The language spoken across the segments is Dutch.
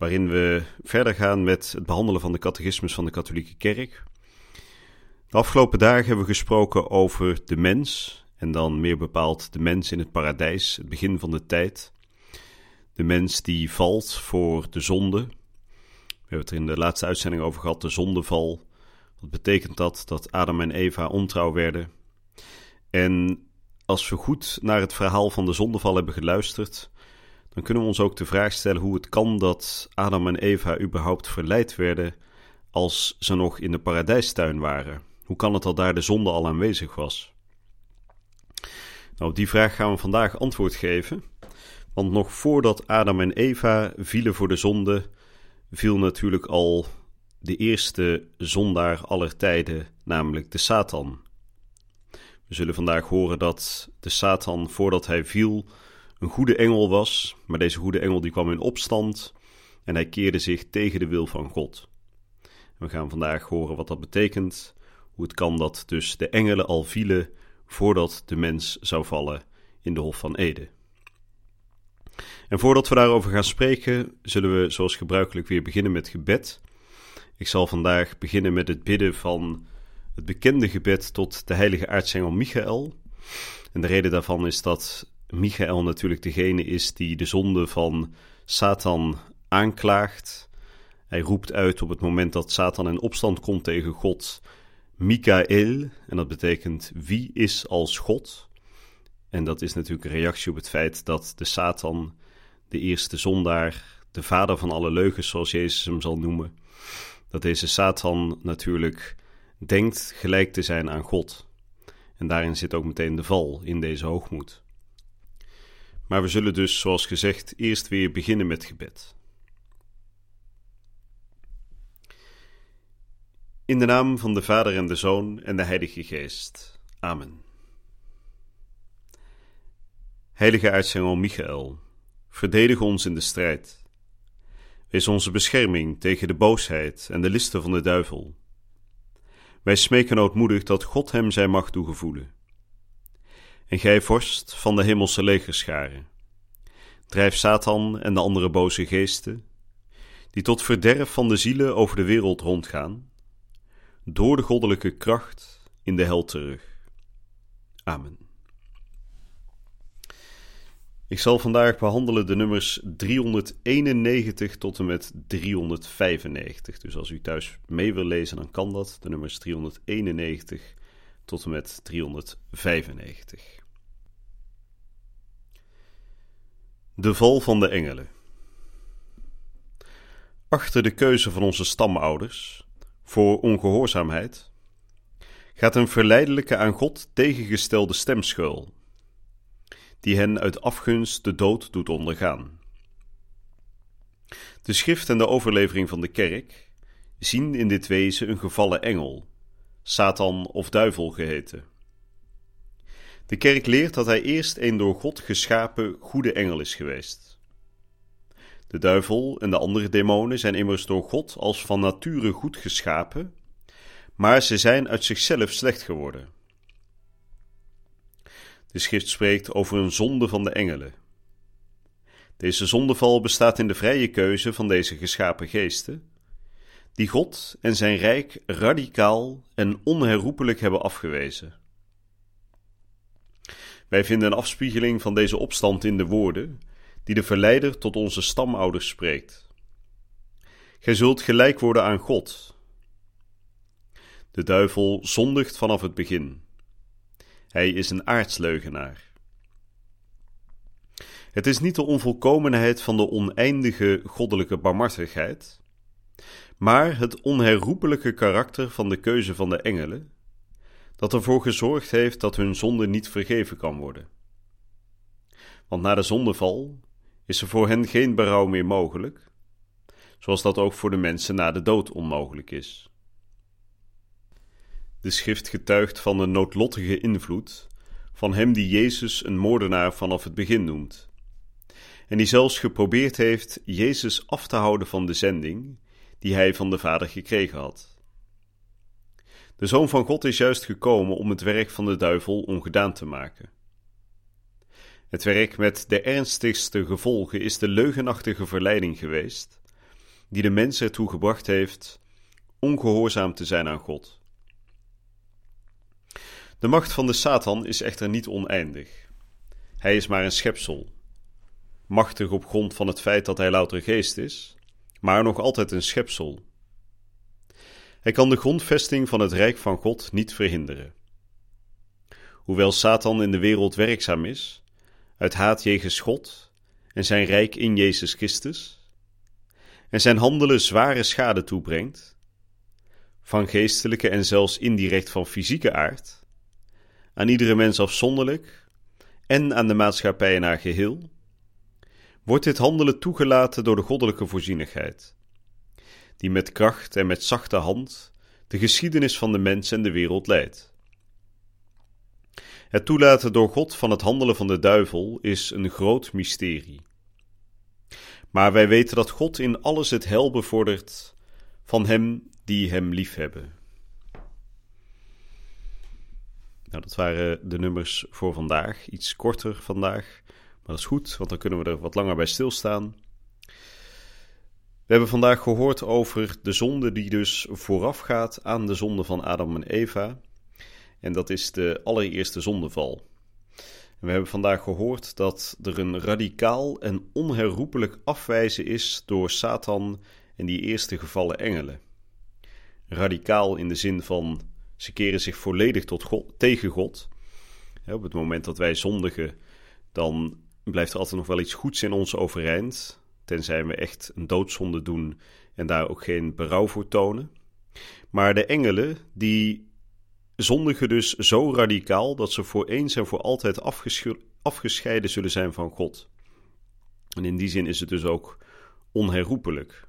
waarin we verder gaan met het behandelen van de catechismus van de katholieke kerk. De afgelopen dagen hebben we gesproken over de mens, en dan meer bepaald de mens in het paradijs, het begin van de tijd. De mens die valt voor de zonde. We hebben het er in de laatste uitzending over gehad, de zondeval. Wat betekent dat? Dat Adam en Eva ontrouw werden. En als we goed naar het verhaal van de zondeval hebben geluisterd, dan kunnen we ons ook de vraag stellen hoe het kan dat Adam en Eva überhaupt verleid werden als ze nog in de paradijstuin waren. Hoe kan het dat daar de zonde al aanwezig was? Nou, op die vraag gaan we vandaag antwoord geven. Want nog voordat Adam en Eva vielen voor de zonde, viel natuurlijk al de eerste zondaar aller tijden, namelijk de Satan. We zullen vandaag horen dat de Satan, voordat hij viel, een goede engel was, maar deze goede engel die kwam in opstand en hij keerde zich tegen de wil van God. We gaan vandaag horen wat dat betekent, hoe het kan dat dus de engelen al vielen voordat de mens zou vallen in de Hof van Ede. En voordat we daarover gaan spreken, zullen we zoals gebruikelijk weer beginnen met gebed. Ik zal vandaag beginnen met het bidden van het bekende gebed tot de heilige aartsengel Michael. En de reden daarvan is dat Michael natuurlijk degene is die de zonde van Satan aanklaagt. Hij roept uit op het moment dat Satan in opstand komt tegen God: Michael, en dat betekent wie is als God. En dat is natuurlijk een reactie op het feit dat de Satan, de eerste zondaar, de vader van alle leugens, zoals Jezus hem zal noemen, dat deze Satan natuurlijk denkt gelijk te zijn aan God. En daarin zit ook meteen de val in deze hoogmoed. Maar we zullen dus, zoals gezegd, eerst weer beginnen met gebed. In de naam van de Vader en de Zoon en de Heilige Geest. Amen. Heilige aartsengel Michael, verdedig ons in de strijd. Wees onze bescherming tegen de boosheid en de listen van de duivel. Wij smeken ootmoedig dat God hem zijn macht toegevoelen. En gij, vorst van de hemelse legerscharen, drijf Satan en de andere boze geesten, die tot verderf van de zielen over de wereld rondgaan, door de goddelijke kracht in de hel terug. Amen. Ik zal vandaag behandelen de nummers 391 tot en met 395. Dus als u thuis mee wil lezen, dan kan dat. De nummers 391 tot en met 395. De val van de engelen. Achter de keuze van onze stamouders voor ongehoorzaamheid gaat een verleidelijke aan God tegengestelde stem schuil, die hen uit afgunst de dood doet ondergaan. De schrift en de overlevering van de kerk zien in dit wezen een gevallen engel, Satan of duivel geheten. De kerk leert dat hij eerst een door God geschapen goede engel is geweest. De duivel en de andere demonen zijn immers door God als van nature goed geschapen, maar ze zijn uit zichzelf slecht geworden. De schrift spreekt over een zonde van de engelen. Deze zondeval bestaat in de vrije keuze van deze geschapen geesten, die God en zijn rijk radicaal en onherroepelijk hebben afgewezen. Wij vinden een afspiegeling van deze opstand in de woorden die de verleider tot onze stamouders spreekt. Gij zult gelijk worden aan God. De duivel zondigt vanaf het begin. Hij is een aardsleugenaar. Het is niet de onvolkomenheid van de oneindige goddelijke barmhartigheid, maar het onherroepelijke karakter van de keuze van de engelen dat ervoor gezorgd heeft dat hun zonde niet vergeven kan worden. Want na de zondeval is er voor hen geen berouw meer mogelijk, zoals dat ook voor de mensen na de dood onmogelijk is. De schrift getuigt van de noodlottige invloed van hem die Jezus een moordenaar vanaf het begin noemt. En die zelfs geprobeerd heeft Jezus af te houden van de zending die hij van de Vader gekregen had. De Zoon van God is juist gekomen om het werk van de duivel ongedaan te maken. Het werk met de ernstigste gevolgen is de leugenachtige verleiding geweest, die de mens ertoe gebracht heeft ongehoorzaam te zijn aan God. De macht van de Satan is echter niet oneindig. Hij is maar een schepsel, machtig op grond van het feit dat hij louter geest is, maar nog altijd een schepsel. Hij kan de grondvesting van het rijk van God niet verhinderen. Hoewel Satan in de wereld werkzaam is, uit haat jegens God en zijn rijk in Jezus Christus, en zijn handelen zware schade toebrengt, van geestelijke en zelfs indirect van fysieke aard, aan iedere mens afzonderlijk en aan de maatschappij in haar geheel, wordt dit handelen toegelaten door de goddelijke voorzienigheid, die met kracht en met zachte hand de geschiedenis van de mens en de wereld leidt. Het toelaten door God van het handelen van de duivel is een groot mysterie. Maar wij weten dat God in alles het hel bevordert van hem die hem liefhebben. Nou, dat waren de nummers voor vandaag. Iets korter vandaag. Maar dat is goed, want dan kunnen we er wat langer bij stilstaan. We hebben vandaag gehoord over de zonde die dus voorafgaat aan de zonde van Adam en Eva. En dat is de allereerste zondeval. We hebben vandaag gehoord dat er een radicaal en onherroepelijk afwijzen is door Satan en die eerste gevallen engelen. Radicaal in de zin van ze keren zich volledig tot God, tegen God. op het moment dat wij zondigen, dan blijft er altijd nog wel iets goeds in ons overeind. Tenzij we echt een doodzonde doen en daar ook geen berouw voor tonen. Maar de engelen, die zondigen dus zo radicaal dat ze voor eens en voor altijd afgescheiden zullen zijn van God. En in die zin is het dus ook onherroepelijk.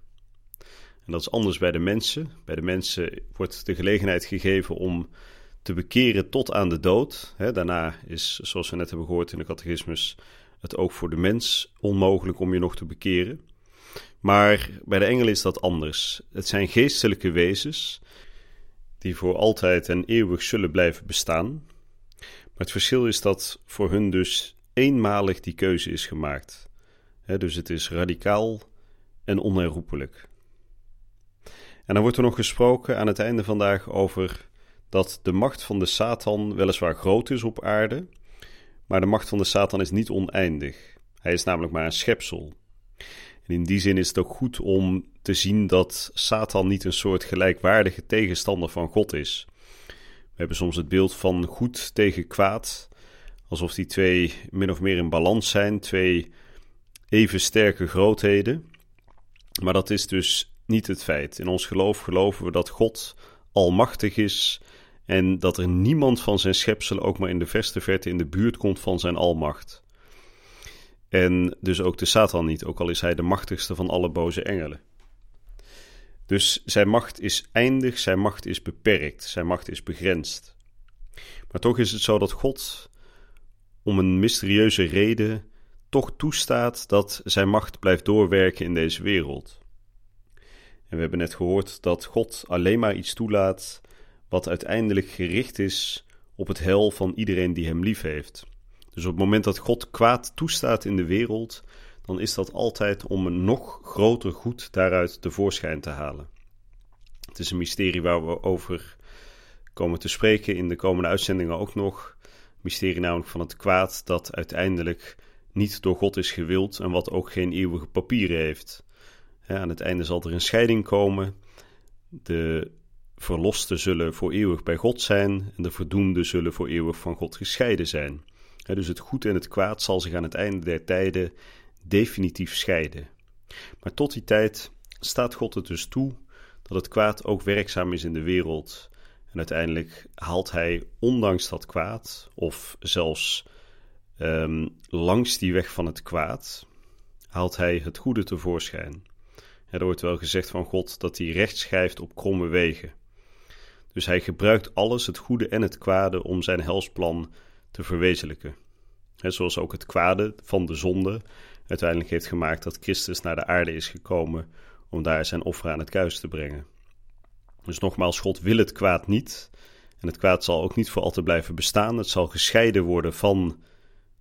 En dat is anders bij de mensen. Bij de mensen wordt de gelegenheid gegeven om te bekeren tot aan de dood. daarna is, zoals we net hebben gehoord in de catechismus, het ook voor de mens onmogelijk om je nog te bekeren. Maar bij de engelen is dat anders. Het zijn geestelijke wezens die voor altijd en eeuwig zullen blijven bestaan. Maar het verschil is dat voor hun dus eenmalig die keuze is gemaakt. dus het is radicaal en onherroepelijk. En dan wordt er nog gesproken aan het einde vandaag over dat de macht van de Satan weliswaar groot is op aarde, maar de macht van de Satan is niet oneindig. Hij is namelijk maar een schepsel. En in die zin is het ook goed om te zien dat Satan niet een soort gelijkwaardige tegenstander van God is. We hebben soms het beeld van goed tegen kwaad, alsof die twee min of meer in balans zijn, twee even sterke grootheden. Maar dat is dus niet het feit. In ons geloof geloven we dat God almachtig is en dat er niemand van zijn schepselen ook maar in de verste verte in de buurt komt van zijn almacht. En dus ook de Satan niet, ook al is hij de machtigste van alle boze engelen. Dus zijn macht is eindig, zijn macht is beperkt, zijn macht is begrensd. Maar toch is het zo dat God, om een mysterieuze reden, toch toestaat dat zijn macht blijft doorwerken in deze wereld. En we hebben net gehoord dat God alleen maar iets toelaat wat uiteindelijk gericht is op het hel van iedereen die hem lief heeft. Dus op het moment dat God kwaad toestaat in de wereld, dan is dat altijd om een nog groter goed daaruit tevoorschijn te halen. Het is een mysterie waar we over komen te spreken in de komende uitzendingen ook nog. Mysterie namelijk van het kwaad dat uiteindelijk niet door God is gewild en wat ook geen eeuwige papieren heeft. aan het einde zal er een scheiding komen. De verlosten zullen voor eeuwig bij God zijn en de verdoemden zullen voor eeuwig van God gescheiden zijn. dus het goed en het kwaad zal zich aan het einde der tijden definitief scheiden. Maar tot die tijd staat God het dus toe dat het kwaad ook werkzaam is in de wereld. En uiteindelijk haalt hij, ondanks dat kwaad, of zelfs um, langs die weg van het kwaad, haalt hij het goede tevoorschijn. Er wordt wel gezegd van God dat hij recht schrijft op kromme wegen. Dus hij gebruikt alles, het goede en het kwade, om zijn helsplan te verwezenlijken. zoals ook het kwade van de zonde uiteindelijk heeft gemaakt dat Christus naar de aarde is gekomen om daar zijn offer aan het kruis te brengen. Dus nogmaals, God wil het kwaad niet. En het kwaad zal ook niet voor altijd blijven bestaan. Het zal gescheiden worden van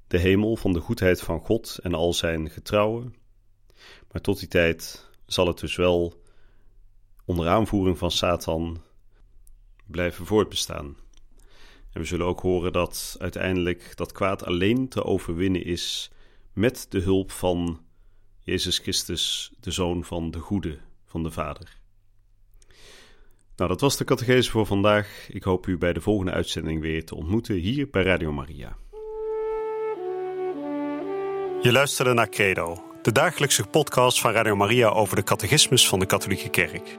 de hemel, van de goedheid van God en al zijn getrouwen. Maar tot die tijd zal het dus wel onder aanvoering van Satan blijven voortbestaan. En we zullen ook horen dat uiteindelijk dat kwaad alleen te overwinnen is met de hulp van Jezus Christus, de Zoon van de Goede, van de Vader. Nou, dat was de catechese voor vandaag. Ik hoop u bij de volgende uitzending weer te ontmoeten hier bij Radio Maria. Je luisterde naar Credo, de dagelijkse podcast van Radio Maria over de catechismus van de Katholieke Kerk.